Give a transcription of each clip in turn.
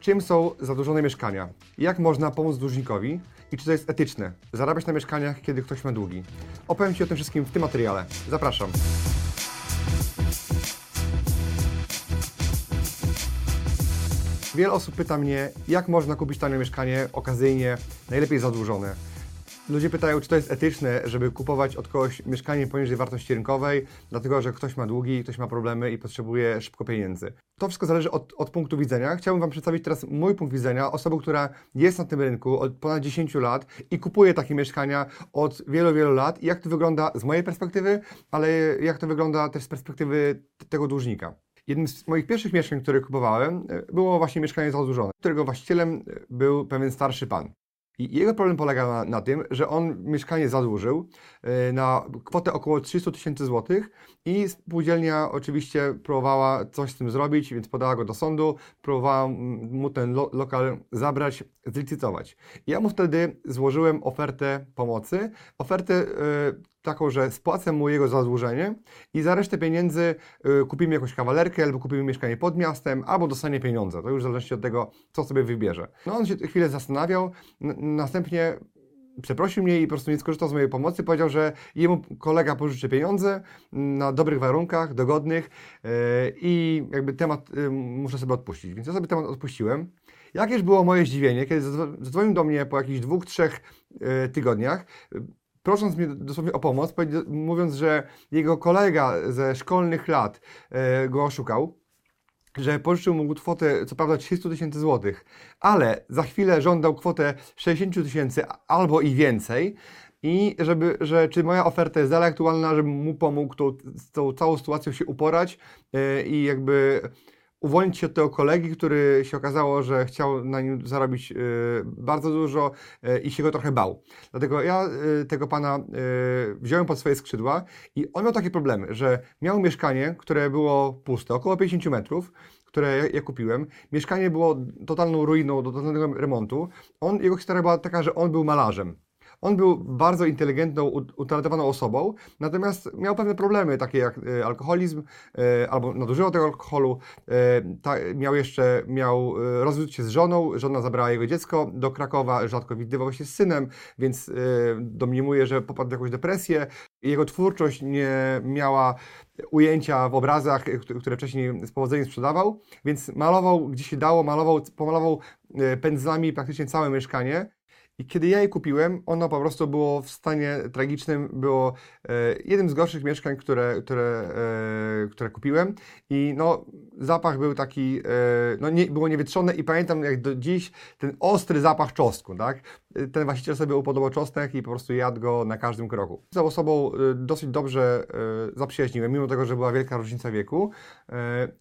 Czym są zadłużone mieszkania? Jak można pomóc dłużnikowi? I czy to jest etyczne? Zarabiać na mieszkaniach, kiedy ktoś ma długi? Opowiem Ci o tym wszystkim w tym materiale. Zapraszam. Wiele osób pyta mnie, jak można kupić tanie mieszkanie okazyjnie, najlepiej zadłużone. Ludzie pytają, czy to jest etyczne, żeby kupować od kogoś mieszkanie poniżej wartości rynkowej, dlatego że ktoś ma długi, ktoś ma problemy i potrzebuje szybko pieniędzy. To wszystko zależy od, od punktu widzenia. Chciałbym Wam przedstawić teraz mój punkt widzenia, osoby, która jest na tym rynku od ponad 10 lat i kupuje takie mieszkania od wielu, wielu lat i jak to wygląda z mojej perspektywy, ale jak to wygląda też z perspektywy tego dłużnika. Jednym z moich pierwszych mieszkań, które kupowałem, e, było właśnie mieszkanie zadłużone, którego właścicielem był pewien starszy pan. I jego problem polega na, na, tym, że on mieszkanie zadłużył y, na kwotę około 300 tysięcy złotych i spółdzielnia oczywiście próbowała coś z tym zrobić, więc podała go do sądu, próbowała mu ten lo lokal zabrać, zlicytować. Ja mu wtedy złożyłem ofertę pomocy, ofertę y, taką, że spłacę mu jego zadłużenie i za resztę pieniędzy y, kupimy jakąś kawalerkę albo kupimy mieszkanie pod miastem, albo dostanie pieniądze. To już zależy od tego, co sobie wybierze. No on się chwilę zastanawiał, następnie przeprosił mnie i po prostu nie skorzystał z mojej pomocy. Powiedział, że jemu kolega pożyczy pieniądze na dobrych warunkach, dogodnych yy, i jakby temat yy, muszę sobie odpuścić. Więc ja sobie temat odpuściłem. Jakież było moje zdziwienie, kiedy zadzwonił do mnie po jakichś dwóch, trzech yy, tygodniach, prosząc mnie dosłownie o pomoc, mówiąc, że jego kolega ze szkolnych lat e, go oszukał, że pożyczył mu kwotę, co prawda 300 tysięcy złotych, ale za chwilę żądał kwotę 60 tysięcy albo i więcej, i żeby, że czy moja oferta jest dalej aktualna, żebym mu pomógł tą, tą całą sytuacją się uporać yy, i jakby uwolnić się od tego kolegi, który się okazało, że chciał na nim zarobić y, bardzo dużo y, i się go trochę bał. Dlatego ja y, tego pana wziąłem pod swoje skrzydła i on miał takie problemy, że miał mieszkanie, które było puste, około 50 metrów, które ja kupiłem. Mieszkanie było totalną ruiną do totalnego remontu. On, jego historia była taka, że on był malarzem. On był bardzo inteligentną, utalentowaną osobą, natomiast miał pewne problemy, takie jak e, alkoholizm e, albo nadużywał tego alkoholu. E, miał jeszcze, miał rozwiódł się z żoną, żona zabrała jego dziecko do Krakowa, rzadko widywał się z synem, więc domniemuje, że popadł w jakąś depresję. Jego twórczość nie miała ujęcia w obrazach, które wcześniej z powodzeniem sprzedawał, więc malował gdzie się dało, malował, pomalował pędzlami praktycznie całe mieszkanie. I kiedy ja je kupiłem, ono po prostu było w stanie tragicznym, było e, jednym z gorszych mieszkań, które, które, e, które kupiłem. I no, zapach był taki, e, no nie, było niewietrzone i pamiętam jak do dziś ten ostry zapach czosnku, tak? Ten właściciel sobie upodobał czosnek i po prostu jadł go na każdym kroku. Z tą osobą e, dosyć dobrze e, zaprzyjaźniłem, mimo tego, że była wielka różnica wieku.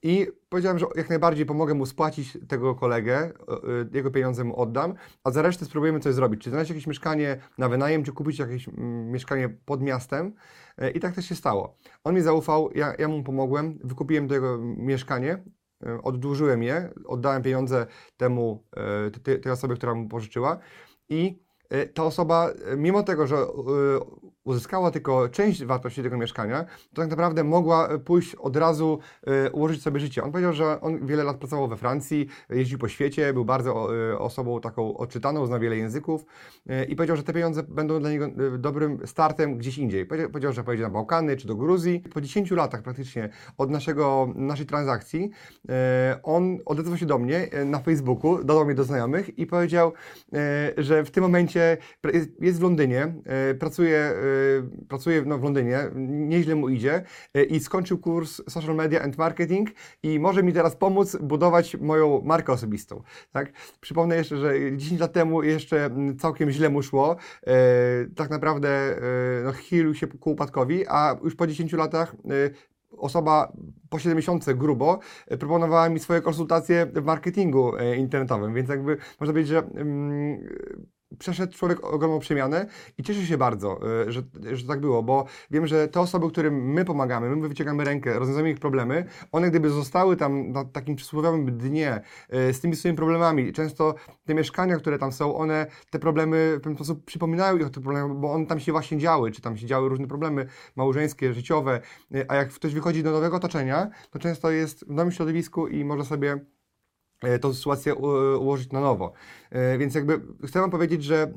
I powiedziałem, że jak najbardziej pomogę mu spłacić tego kolegę, jego pieniądze mu oddam, a za resztę spróbujemy coś zrobić. Czy znaleźć jakieś mieszkanie na wynajem, czy kupić jakieś mieszkanie pod miastem. I tak też się stało. On mi zaufał, ja, ja mu pomogłem, wykupiłem do jego mieszkanie, oddłużyłem je, oddałem pieniądze temu, tej osobie, która mu pożyczyła i ta osoba, mimo tego, że uzyskała tylko część wartości tego mieszkania, to tak naprawdę mogła pójść od razu, y, ułożyć sobie życie. On powiedział, że on wiele lat pracował we Francji, jeździł po świecie, był bardzo y, osobą taką odczytaną, zna wiele języków y, i powiedział, że te pieniądze będą dla niego dobrym startem gdzieś indziej. Powiedział, że pojedzie na Bałkany czy do Gruzji. Po 10 latach praktycznie od naszego, naszej transakcji on odezwał się do mnie na Facebooku, dodał mnie do znajomych i powiedział, że w tym momencie jest w Londynie, pracuje Y, pracuje no, w Londynie, nieźle mu idzie y, i skończył kurs Social Media and Marketing i może mi teraz pomóc budować moją markę osobistą. Tak? Przypomnę jeszcze, że 10 lat temu jeszcze całkiem źle mu szło. Tak naprawdę no, chylił się ku upadkowi, a już po 10 latach osoba po 7 miesiące grubo e, proponowała mi swoje konsultacje w marketingu e, internetowym, więc jakby można powiedzieć, że mm, przeszedł człowiek ogromną przemianę i cieszę się bardzo, y, że, że tak było, bo wiem, że te osoby, którym my pomagamy, my wyciągamy rękę, rozwiązujemy ich problemy, one gdyby zostały tam na takim przysłowiowym dnie y, z tymi swoimi problemami, często te mieszkania, które tam są, one te problemy w pewien sposób przypominają ich o tych problemach, bo one tam się właśnie działy, czy tam się działy różne problemy małżeńskie, życiowe, y, a jak ktoś wychodzi do nowego otoczenia, to często jest w nowym środowisku i może sobie tą sytuację ułożyć na nowo. E, więc jakby chcę Wam powiedzieć, że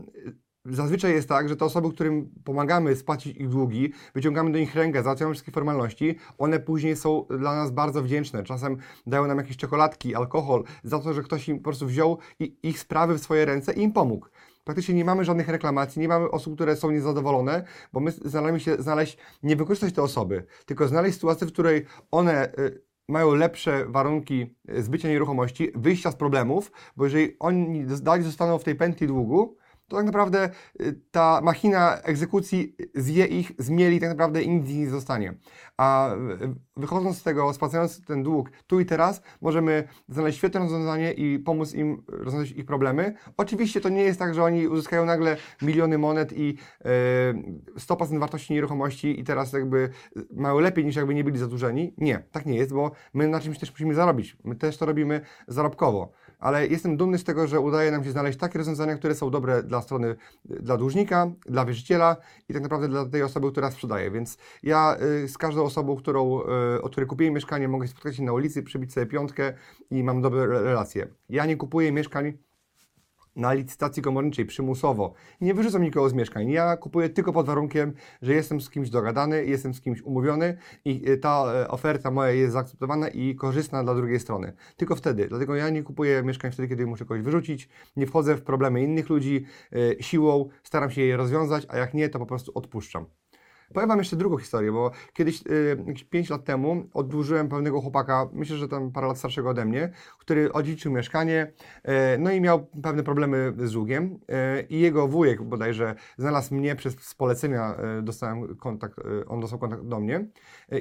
Zazwyczaj jest tak, że te osoby, którym pomagamy spłacić ich długi, wyciągamy do nich rękę, załatwiamy wszystkie formalności, one później są dla nas bardzo wdzięczne. Czasem dają nam jakieś czekoladki, alkohol, za to, że ktoś im po prostu wziął ich sprawy w swoje ręce i im pomógł. Praktycznie nie mamy żadnych reklamacji, nie mamy osób, które są niezadowolone, bo my staramy się znaleźć, nie wykorzystać te osoby, tylko znaleźć sytuację, w której one y, mają lepsze warunki zbycia nieruchomości, wyjścia z problemów, bo jeżeli oni dalej zostaną w tej pętli długu, to tak naprawdę y, ta machina egzekucji zje ich, zmieli tak naprawdę nic nie zostanie. A wychodząc z tego, spłacając ten dług tu i teraz, możemy znaleźć świetne rozwiązanie i pomóc im rozwiązać ich problemy. Oczywiście to nie jest tak, że oni uzyskają nagle miliony monet i yy, 100% wartości nieruchomości i teraz jakby mają lepiej niż jakby nie byli zadłużeni. Nie, tak nie jest, bo my na czymś też musimy zarobić. My też to robimy zarobkowo ale jestem dumny z tego, że udaje nam się znaleźć takie rozwiązania, które są dobre dla strony, dla dłużnika, dla wierzyciela i tak naprawdę dla tej osoby, która sprzedaje. Więc ja y, z każdą osobą, którą, y, od której kupiłem mieszkanie, mogę spotkać się na ulicy, przybić sobie piątkę i mam dobre relacje. Ja nie kupuję mieszkań na licytacji komorniczej przymusowo. Nie wyrzucam nikogo z mieszkań. Ja kupuję tylko pod warunkiem, że jestem z kimś dogadany, jestem z kimś umówiony i y, ta e, oferta moja jest zaakceptowana i korzystna dla drugiej strony. Tylko wtedy. Dlatego ja nie kupuję mieszkań wtedy, kiedy muszę kogoś wyrzucić. Nie wchodzę w problemy innych ludzi e, siłą, staram się je rozwiązać, a jak nie, to po prostu odpuszczam. Powiem Wam jeszcze drugą historię, bo kiedyś, yy, jakieś 5 lat temu, oddłużyłem pewnego chłopaka, myślę, że tam parę lat starszego ode mnie, który odziedziczył mieszkanie, yy, no i miał pewne problemy z długiem yy, i jego wujek bodajże znalazł mnie przez polecenia, dostałem kontakt, on dostał kontakt do mnie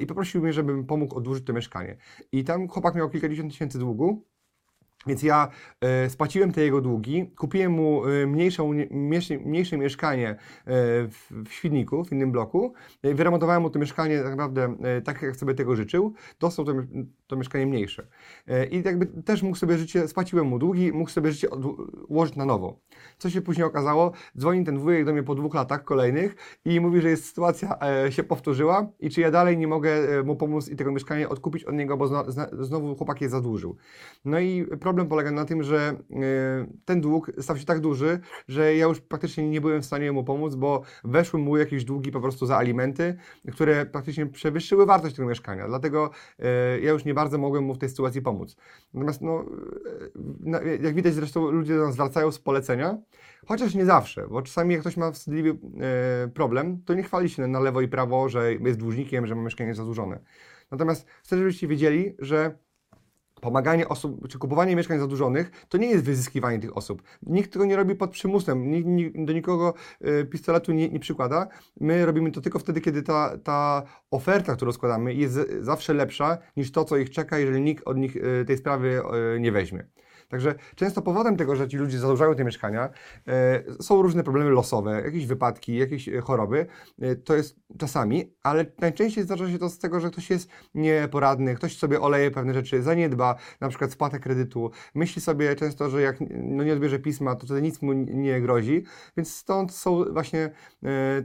i poprosił mnie, żebym pomógł oddłużyć to mieszkanie. I tam chłopak miał kilkadziesiąt tysięcy długu, więc ja e, spłaciłem te jego długi, kupiłem mu e, mniejsze, mniejsze mieszkanie e, w, Świdniku, w innym bloku, wyremontowałem mu to mieszkanie tak naprawdę tak, jak sobie tego życzył, dostał to, to mieszkanie mniejsze. E, I jakby też mógł sobie życie, spłaciłem mu długi, mógł sobie życie ułożyć na nowo. Co się później okazało? Dzwoni ten wujek do mnie po dwóch latach kolejnych i mówi, że jest sytuacja e, się powtórzyła i czy ja dalej nie mogę e, mu pomóc i tego mieszkania odkupić od niego, bo zno, znowu chłopak je zadłużył. No i problem polega na tym, że ten dług stał się tak duży, że ja już praktycznie nie byłem w stanie mu pomóc, bo weszły mu jakieś długi po prostu za alimenty, które praktycznie przewyższyły wartość tego mieszkania. Dlatego ja już nie bardzo mogłem mu w tej sytuacji pomóc. Natomiast no, jak widać zresztą ludzie do nas zwracają z polecenia, chociaż nie zawsze, bo czasami jak ktoś ma wstydliwy problem, to nie chwali się na lewo i prawo, że jest dłużnikiem, że ma mieszkanie zadłużone. Natomiast chcę, żebyście wiedzieli, że pomaganie osób, czy kupowanie mieszkań zadłużonych, to nie jest wyzyskiwanie tych osób. Nikt tego nie robi pod przymusem, nikt, nikt do nikogo y, pistoletu nie, nie, przykłada. My robimy to tylko wtedy, kiedy ta, ta oferta, którą składamy, jest zawsze lepsza niż to, co ich czeka, jeżeli nikt od nich y, tej sprawy y, nie weźmie. Także często powodem tego, że ci ludzie zadłużają te mieszkania, e, są różne problemy losowe, jakieś wypadki, jakieś e, choroby. E, to jest czasami, ale najczęściej zdarza się to z tego, że ktoś jest nieporadny, ktoś sobie oleje pewne rzeczy, zaniedba, na przykład spłatę kredytu, myśli sobie często, że jak no nie odbierze pisma, to wtedy nic mu nie grozi, więc stąd są właśnie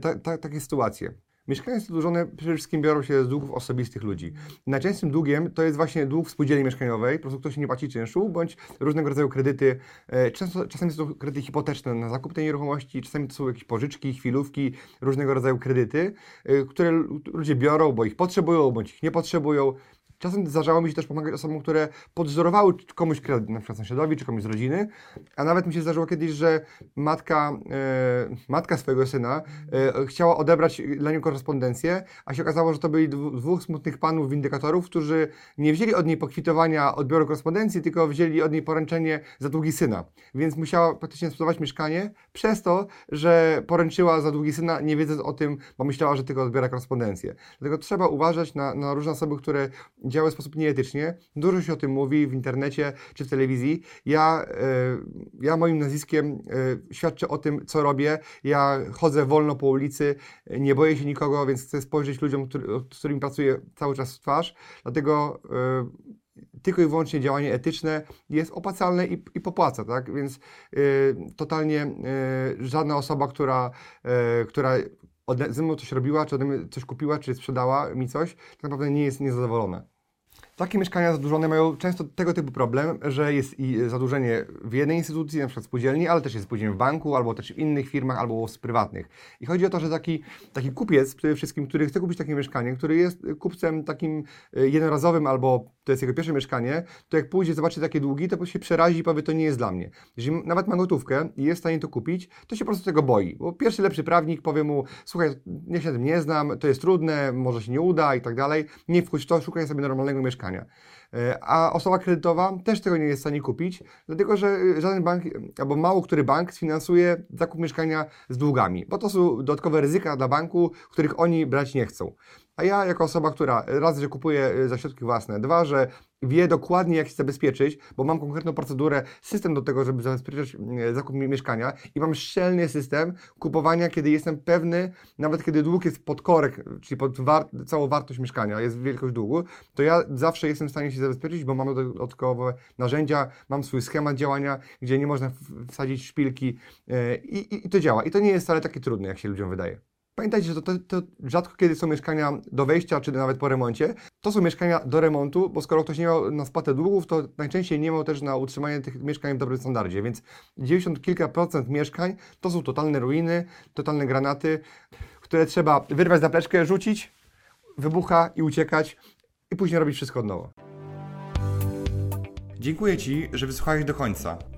ta, ta, takie sytuacje. Mieszkania zadłużone przede wszystkim biorą się z długów osobistych ludzi. Najczęstszym długiem to jest właśnie dług w spółdzielni mieszkaniowej, po prostu ktoś nie płaci czynszu, bądź różnego rodzaju kredyty. E, często, czasami są to kredyty hipoteczne na zakup tej nieruchomości, czasami to są jakieś pożyczki, chwilówki, różnego rodzaju kredyty, e, które ludzie biorą, bo ich potrzebują, bądź ich nie potrzebują. Czasem zdarzało mi się też pomagać osobom, które podwzorowały komuś kredyt, na przykład sąsiadowi czy komuś z rodziny, a nawet mi się zdarzyło kiedyś, że matka, e, matka swojego syna e, chciała odebrać dla niego korespondencję, a się okazało, że to byli dwóch smutnych panów windykatorów, którzy nie wzięli od niej pokwitowania odbioru korespondencji, tylko wzięli od niej poręczenie za długi syna. Więc musiała praktycznie sprzedawać mieszkanie przez to, że poręczyła za długi syna, nie wiedząc o tym, bo myślała, że tylko odbiera korespondencję. Dlatego trzeba uważać na, na różne osoby, które działają w sposób nieetycznie. Dużo się o tym mówi w internecie czy w telewizji. Ja, e, ja moim nazwiskiem e, świadczę o tym, co robię. Ja chodzę wolno po ulicy, nie boję się nikogo, więc chcę spojrzeć ludziom, który, z którymi pracuję cały czas w twarz. Dlatego e, tylko i wyłącznie działanie etyczne jest opłacalne i, i popłaca, tak? Więc totalnie żadna osoba, która, która ze mną coś robiła, czy ode mnie coś kupiła, czy sprzedała mi coś, tak naprawdę nie jest niezadowolona. Takie mieszkania zadłużone mają często tego typu problem, że jest i zadłużenie w jednej instytucji, na przykład spółdzielni, ale też jest spółdzielnie w banku, albo też w innych firmach, albo z prywatnych. I chodzi o to, że taki, taki kupiec przede wszystkim, który chce kupić takie mieszkanie, który jest kupcem takim e, jednorazowym, albo to jest jego pierwsze mieszkanie, to jak pójdzie, zobaczy takie długi, to się przerazi i powie, to nie jest dla mnie. Jeżeli nawet ma gotówkę i jest w stanie to kupić, to się po prostu tego boi. Bo pierwszy lepszy prawnik powie mu, słuchaj, nie się tym nie znam, to jest trudne, może się nie uda i tak dalej. Nie wchodź w to, szukaj sobie normalnego mieszkania mieszkania. E, a osoba kredytowa też tego nie jest w stanie kupić, dlatego że e, żaden bank, albo mało który bank sfinansuje zakup mieszkania z długami, bo to są dodatkowe ryzyka dla banku, których oni brać nie chcą. A ja, jako osoba, która raz, że kupuje e, za środki własne, dwa, że wie dokładnie, jak się zabezpieczyć, bo mam konkretną procedurę, system do tego, żeby zabezpieczyć e, zakup mieszkania i mam szczelny system kupowania, kiedy jestem pewny, nawet kiedy dług jest pod korek, czyli pod war całą wartość mieszkania, jest wielkość długu, to ja zawsze jestem w stanie się zabezpieczyć, bo mam dodatkowe narzędzia, mam swój schemat działania, gdzie nie można wsadzić szpilki e, i, i to działa. I to nie jest wcale takie trudne, jak się ludziom wydaje. Pamiętajcie, że to, to, rzadko kiedy są mieszkania do wejścia, czy nawet po remoncie. To są mieszkania do remontu, bo skoro ktoś nie miał na spłatę długów, to najczęściej nie miał też na utrzymanie tych mieszkań w dobrym standardzie. Więc 90 kilka procent mieszkań to są totalne ruiny, totalne granaty, które trzeba wyrwać za pleczkę, rzucić, wybucha i uciekać i później robić wszystko od nowa. Dziękuję Ci, że wysłuchałeś do końca.